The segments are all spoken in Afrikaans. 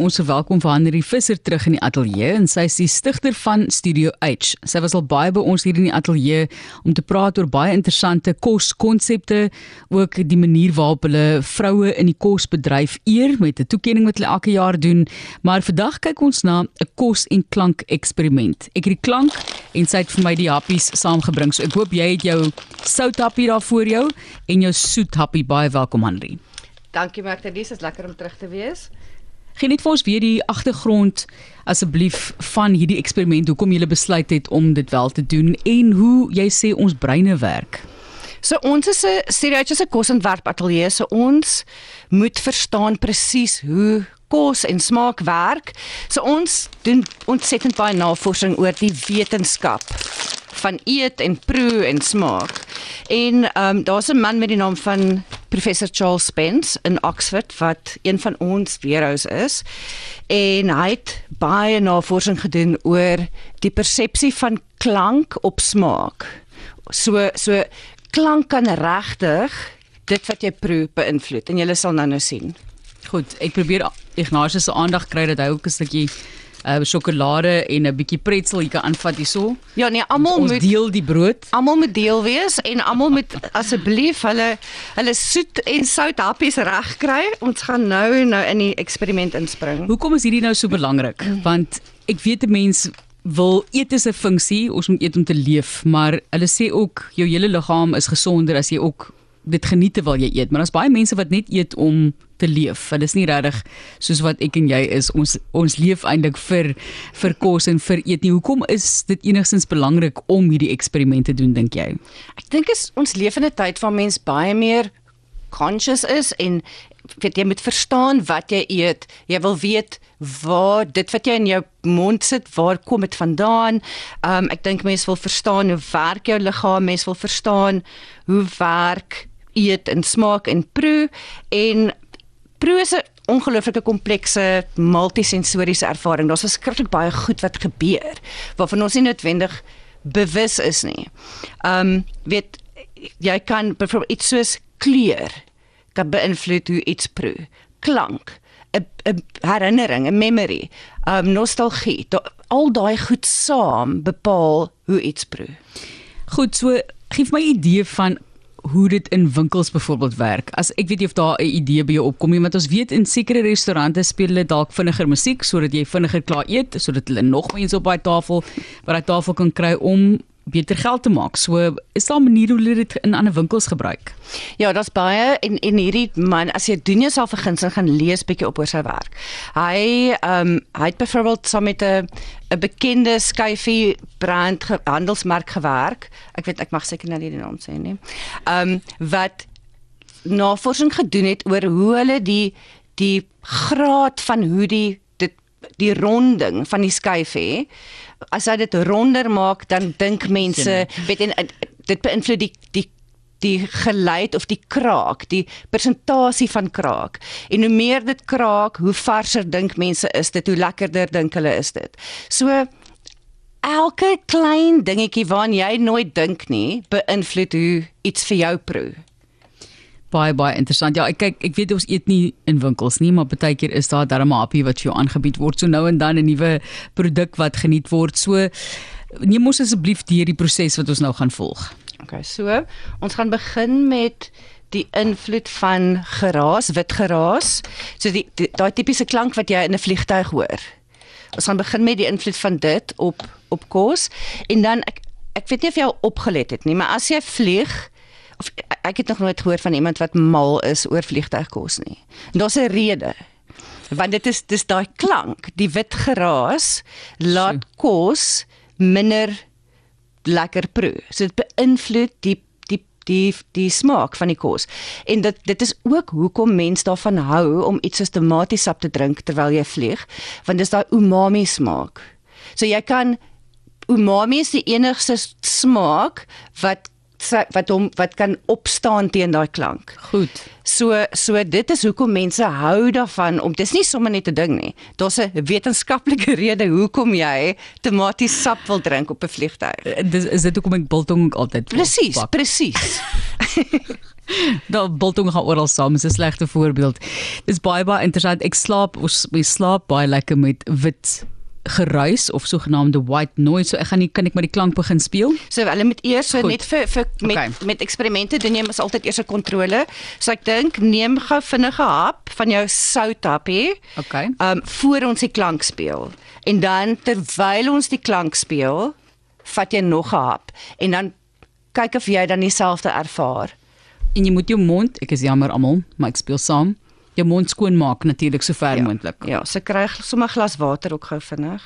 ons verwelkom vir Henry Visser terug in die ateljee en sy is die stigter van Studio H. Sy was al baie by ons hier in die ateljee om te praat oor baie interessante koskonsepte, ook die manier waarop hulle vroue in die kosbedryf eer met 'n toekenning wat hulle elke jaar doen. Maar vandag kyk ons na 'n kos en klank eksperiment. Ek het die klank en sy het vir my die happies saamgebring. So ek hoop jy het jou sout happie daar voor jou en jou soet happie baie welkom Henry. Dankie Martie, dis lekker om terug te wees. Gee net vir ons weer die agtergrond asseblief van hierdie eksperiment, hoekom jy besluit het om dit wel te doen en hoe jy sê ons breine werk. So ons is 'n stereotypiese kosontwerp ateljee, so ons moet verstaan presies hoe kos en smaak werk. So ons doen ontsettend baie navorsing oor die wetenskap van eet en proe en smaak. En ehm um, daar's 'n man met die naam van professor Charles Spence in Oxford wat een van ons weerhous is. En hy het baie navorsing gedoen oor die persepsie van klank op smaak. So so klank kan regtig dit wat jy proe beïnvloed en jy sal nou nou sien. Goed, ek probeer Ignatius se aandag kry dat hy ook 'n stukkie uh sjokolade en 'n bietjie pretzel hier kan aanvat hierso. Ja nee, almal moet deel die brood. Almal moet deel wees en almal moet asseblief hulle hulle soet en sout happies reg kry. Ons gaan nou nou in die eksperiment inspring. Hoekom is hierdie nou so belangrik? Want ek weet 'n mens wil eet is 'n funksie, ons moet eet om te leef, maar hulle sê ook jou hele liggaam is gesonder as jy ook dit geniet terwyl jy eet, maar daar's baie mense wat net eet om te leef. Hulle is nie regtig soos wat ek en jy is. Ons ons leef eintlik vir vir kos en vir eet nie. Hoekom is dit enigstens belangrik om hierdie eksperimente doen dink jy? Ek dink is ons leef in 'n tyd waar mens baie meer conscious is en weet jy moet verstaan wat jy eet. Jy wil weet waar dit wat jy in jou mond sit, waar kom dit vandaan? Um ek dink mense wil verstaan hoe werk jou liggaam, mense wil verstaan hoe werk eet en smaak en proe en proe is 'n ongelooflike komplekse multisensoriese ervaring. Daar's verskriklik baie goed wat gebeur waarvan ons nie noodwendig bewus is nie. Um weet jy kan byvoorbeeld iets soos kleur kan beïnvloed hoe iets proe. Klank 'n herinnering, 'n memory, um nostalgie, al daai goed saam bepaal hoe iets proe. Goed, so gee my 'n idee van hoe dit in winkels byvoorbeeld werk. As ek weet jy of daar 'n idee by jou opkom, want ons weet in sekere restaurante speel hulle dalk vinniger musiek sodat jy vinniger klaar eet, sodat hulle nog mense op daai tafel by daai tafel kan kry om beter geld te maak. So is daar 'n manier hoe hulle dit in ander winkels gebruik. Ja, daar's baie en en hierdie man as jy doen jouself 'n guns en gaan lees bietjie op oor sy werk. Hy ehm um, hy het byvoorbeeld saam met 'n 'n bekende skyfie brand ge, handelsmerk gewerk. Ek weet ek mag seker nou nie die naam sê nie. Ehm um, wat navorsing gedoen het oor hoe hulle die die graad van hoe die die ronding van die skyfie as jy dit ronder maak dan dink mense weet en dit beïnvloed die die die geluid of die kraak, die persentasie van kraak. En hoe meer dit kraak, hoe varser dink mense is dit, hoe lekkerder dink hulle is dit. So elke klein dingetjie waaraan jy nooit dink nie, beïnvloed hoe iets vir jou proe baie baie interessant. Ja, ek kyk ek weet ons eet nie in winkels nie, maar baie keer is daar darm 'n happie wat jou aangebied word. So nou en dan 'n nuwe produk wat geniet word. So neem ons asseblief deur die proses wat ons nou gaan volg. Okay, so ons gaan begin met die invloed van geraas, wit geraas. So die daai tipiese klank wat jy in 'n vliegtuig hoor. Ons gaan begin met die invloed van dit op op kos en dan ek ek weet nie of jy al opgelet het nie, maar as jy vlieg, of ek het nog nooit gehoor van iemand wat mal is oor vliegtuigkos nie. Daar's 'n rede. Want dit is dis daai klank, die wit geraas laat kos minder lekker proe. So dit beïnvloed die die die die smaak van die kos. En dit dit is ook hoekom mense daarvan hou om iets soos tomatiesap te drink terwyl jy vlieg, want dis daai umami smaak. So jy kan umami is die enigste smaak wat wat hom wat kan opstaan teen daai klank. Goed. So so dit is hoekom mense hou daarvan om dis nie sommer net 'n ding nie. Daar's 'n wetenskaplike rede hoekom jy tomaties sap wil drink op 'n vliegtuig. Eh, dis is dit hoekom ek biltong altyd Presies, presies. Daar biltong gaan oral saam, is 'n slegte voorbeeld. Dis baie baie interessant. Ek slaap ons my slaap baie lekker met wit geruis of sogenaamde white noise. So ek gaan nie kan ek maar die klank begin speel. So hulle moet eers so Goed. net vir vir met Okay. met eksperimente doen jy mos altyd eers 'n kontrole. So ek dink neem gou vinnige hap van jou southappie. Okay. Um voor ons die klank speel. En dan terwyl ons die klank speel, vat jy nog 'n hap en dan kyk of jy dan dieselfde ervaar. En jy moet jou mond, ek is jammer almal, maar ek speel saam. Jou mond skoon maak natuurlik so ver moontlik. Ja, so kry sommer 'n glas water ook gou vinnig.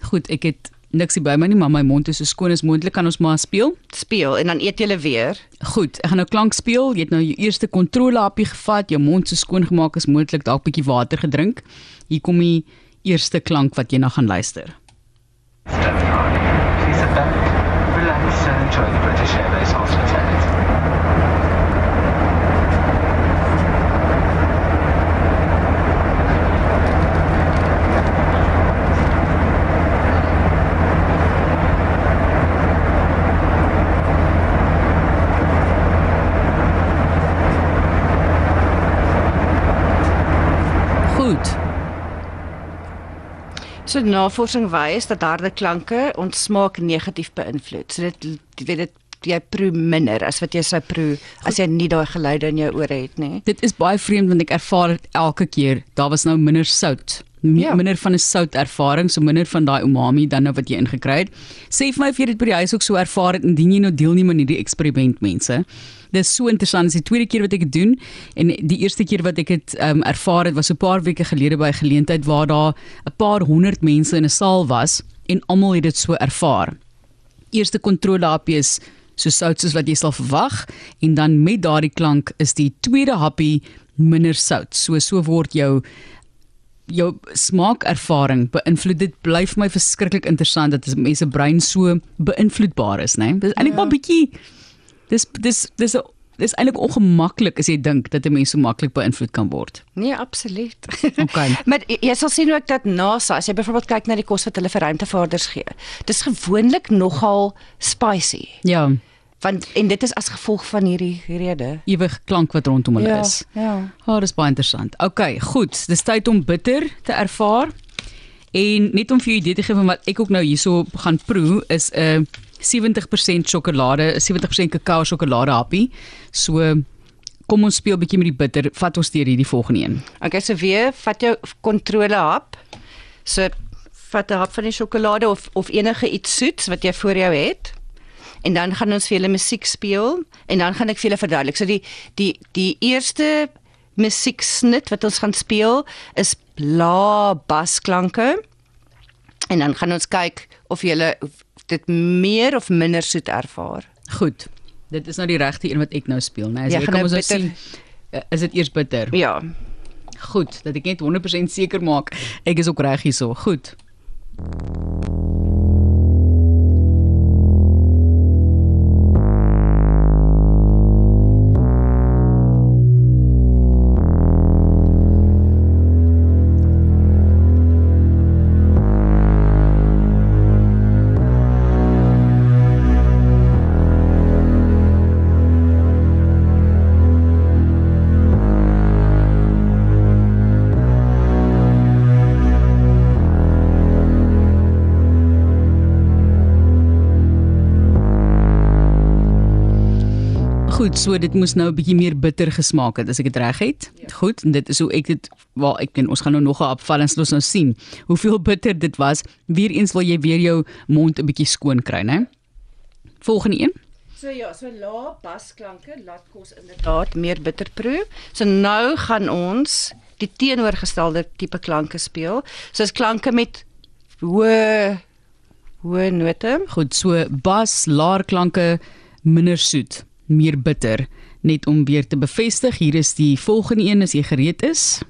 Goed, ek het niks hier by my nie, maar my mond is so skoon as moontlik. Kan ons maar speel? Speel en dan eet jy weer. Goed, ek gaan nou klank speel. Jy het nou jou eerste kontrolehappie gevat, jou mond so skoon gemaak as moontlik, dalk bietjie water gedrink. Hier kom die eerste klank wat jy na gaan luister. Step 9. Please sit back, relax and enjoy the British Airways hospitality. Goed. So navorsing wys dat harde klanke ons smaak negatief beïnvloed. So dit weet dit jy proe minder as wat jy sou proe as jy nie daai geluide in jou ore het nie. Dit is baie vreemd want ek ervaar dit elke keer. Daar was nou minder sout. Ja. Minder van 'n sout ervaring, so minder van daai umami dan nou wat jy ingekry het. Sê vir my of jy dit by die huis ook so ervaar het indien jy nou deelneem aan hierdie eksperiment mense. Dis so interessant. Dis die tweede keer wat ek dit doen en die eerste keer wat ek dit um, ervaar het was so 'n paar weke gelede by 'n geleentheid waar daar 'n paar honderd mense in 'n saal was en almal het dit so ervaar eerste kontrolehappie is so sout soos wat jy sal verwag en dan met daardie klank is die tweede happie minder sout. So so word jou jou smaakervaring beïnvloed. Dit bly vir my verskriklik interessant dat mense brein so beïnvloedbaar is, né? Nee? Dis eintlik Ja. maar bietjie dis dis dis 'n dis eintlik ongemaklik as jy dink dat 'n mens so maklik beïnvloed kan word. Nee, absoluut. Okay. maar jy jy sal sien ook dat NASA, as jy byvoorbeeld kyk na die kos wat hulle vir ruimtevaarders gee, dis gewoonlik nogal spicy. Ja, Want en dit is as gevolg van hierdie rede. ewig klank wat rondom hulle is. Ja. Ja, oh, dis baie interessant. OK, goed. Dis tyd om bitter te ervaar. En net om vir 'n idee te gee van wat ek ook nou hierso gaan proe is 'n 70% sjokolade, 'n 70% kakao sjokolade happie. So kom ons speel bietjie met die bitter. Vat ons deur hierdie volgende een. Okay, so weer vat jou kontrolehap. So vat 'n hap van die sjokolade of of enige iets soets wat jy voor jou het. En dan gaan ons vir julle musiek speel en dan gaan ek vir julle verduidelik. So die die die eerste musieksnit wat ons gaan speel is la basklanke. En dan gaan ons kyk of julle dit meer of minder soet ervaar. Goed. Dit is nou die regte een wat ek nou speel, né? Nee, Ja, jy gaan kan nou ons nou sien. eh, Is dit eers bitter? Ja. Goed, dat ek net 100% seker maak ek is ook reg hierso. Goed. Goed, so dit moes nou 'n bietjie meer bitter gesmaak het as ek dit reg het. Ja. Goed, en dit is hoe ek dit waar ek ken ons gaan nou nog 'n en ons nou sien hoeveel bitter dit was. Weereens wil jy weer jou mond 'n bietjie skoon kry, né? Volgende een. So ja, so la basklanke laat kos inderdaad meer bitter proe. So nou gaan ons die teenoorgestelde tipe klanke speel. So is klanke met hoë hoë note. Goed, so bas, laer klanke, minder soet, meer bitter. Net om weer te bevestig, hier is die volgende een as jy gereed is.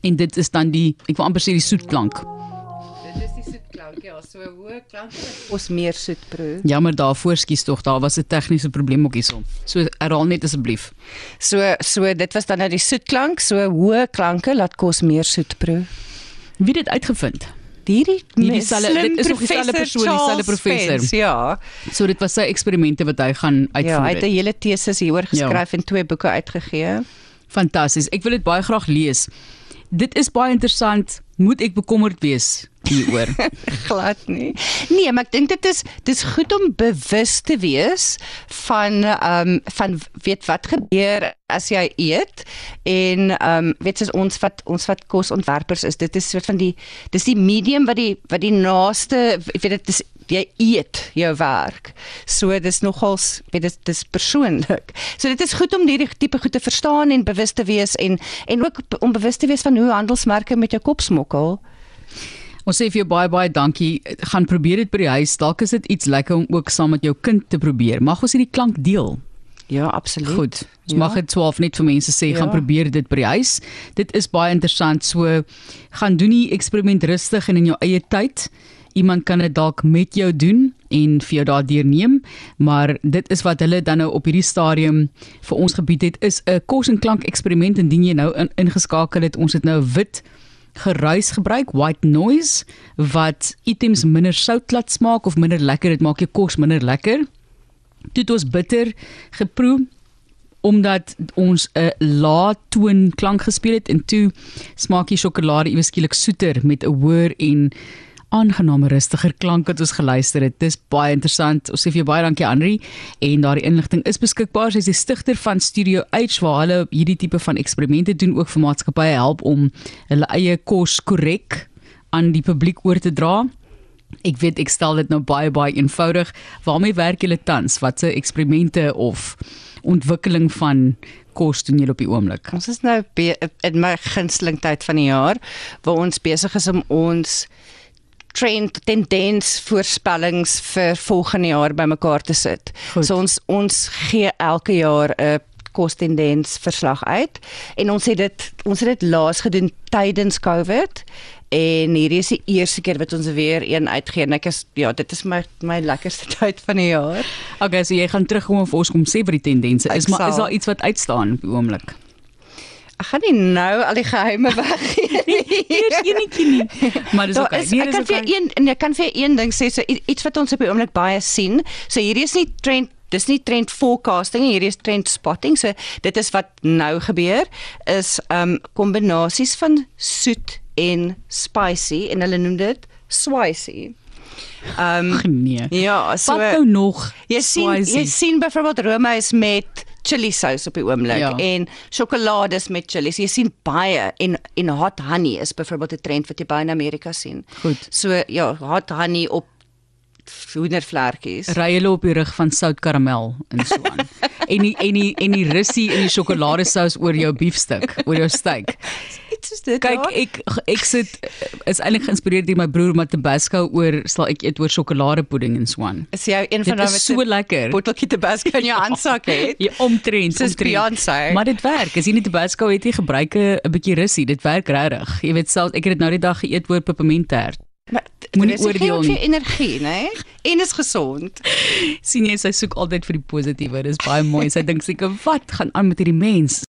En dit is dan die ek wil amper sê die die soetklank, ons meer soet proe. Jammer daarvoor skies tog, daar was 'n tegniese probleem ook hierso. So herhaal net asseblief. So so dit was dan nou die soetklank, so hoë klanke laat kos meer soet proe. Wie dit uitgevind? Hierdie Hierdie slim dit is nog dieselfde persoon, dieselfde professor. Spence, Ja. So dit was sy eksperimente wat hy gaan Ja, uitvoer. hy het 'n hele teses hieroor geskryf en twee boeke uitgegee. Fantasties. Ek wil dit baie graag lees. Dit is baie interessant. Moet ek bekommerd wees hieroor? glad nie. Nee, maar ek dink dit is dis goed om bewus te wees van ehm um, van weet wat gebeur as jy eet en ehm um, weet soos ons wat ons wat kosontwerpers is, dit is soort van die dis die medium wat die wat die naaste weet dit is jy eet jou werk. So dis nogals weet dit dis persoonlik. So dit is goed om hierdie tipe goed te verstaan en bewus te wees en en ook om bewus te wees van hoe handelsmerke met jou kop smokkel. Ons sê vir jou baie baie dankie. Gaan probeer dit by die huis. Dalk is dit iets lekker om ook saam met jou kind te probeer. Mag ons hierdie klank deel? Ja, absoluut. Goed. Ons Ja. mag dit 12 net vir mense sê, gaan Ja. probeer dit by die huis. Dit is baie interessant. So gaan doen die eksperiment rustig en in jou eie tyd. Iemand kan dit dalk met jou doen en vir jou daardeur neem, maar dit is wat hulle dan nou op hierdie stadium vir ons gebied het is 'n kos en klank eksperiment indien jy nou in, ingeskakel het. Ons het nou wit geruis gebruik, white noise wat items minder sout laat smaak of minder lekker, dit maak jou kos minder lekker. Toe het ons bitter geproe omdat ons 'n lae toon klank gespeel het en toe smaak die sjokolade iewes skielik soeter met 'n hoër en aangename rustiger klank wat ons geluister het. Dis baie interessant. Ons sê vir jou baie dankie Henry en daardie inligting is beskikbaar. Sy is die stigter van Studio H waar hulle hierdie tipe van eksperimente doen ook vir maatskappye help om hulle eie kos korrek aan die publiek oor te dra. Ek weet ek stel dit nou baie baie eenvoudig. Waarmee werk julle tans? Watse eksperimente of ontwikkeling van kos doen julle op die oomblik? Ons is nou in my gunsteling tyd van die jaar waar ons besig is om ons trend tendens voorspellings vir volgende jaar bymekaar te sit. Goed. So ons ons gee elke jaar 'n kostendens verslag uit en ons het dit ons het dit laas gedoen tydens Covid en hierdie is die eerste keer wat ons weer een uitgee en ek is ja dit is my my lekkerste tyd van die jaar. Okay, so jy gaan terugkom en vir ons kom sê wat die tendense is, Ek maar is sal. daar iets wat uitstaan op die oomblik? Ek gaan nie nou al die geheime weggee nie. Eers enetjie nie. Maar dis okay. is, Nee, ek kan vir okay. een en ek kan vir een ding sê so iets wat ons op die oomblik baie sien. So hierdie is nie trend dis nie trend forecasting nie, hierdie is trend spotting. So dit is wat nou gebeur is um kombinasies van soet en spicy en hulle noem dit spicy. Um nee. ja, so Wat nou nog? Jy sien jy spicy? sien byvoorbeeld roomys met chili sous op die oomblik Ja. en sjokolades met chilies. Jy sien baie en en hot honey is byvoorbeeld 'n trend wat jy baie in Amerika sien. Goed. So ja, hot honey op hoendervlekkies. ry hulle op die rug van sout karamel en so aan. en die en die en die russie in die sjokoladesous oor jou biefstuk, oor jou steak. Iets is dit. Kyk, ja. ek ek sit is eintlik geïnspireer deur my broer met Tabasco oor sal ek eet oor sjokoladepudding en so aan. is jy een van daai is so lekker. botteltjie tabasco in jou handsak het. Ja, omtrent, Soos omtrent. Beyoncé. Maar dit werk. As jy nie Tabasco het, jy gebruik 'n bietjie russie. Dit werk regtig. Jy weet selfs ek het dit nou die dag geëet oor pepermenttert. Maar Moenie dit oordeel geen vir nie. energie, né? En is gesond. sien jy sy soek altyd vir die positiewe. Dis baie mooi. Sy dink seker wat gaan aan met hierdie mens?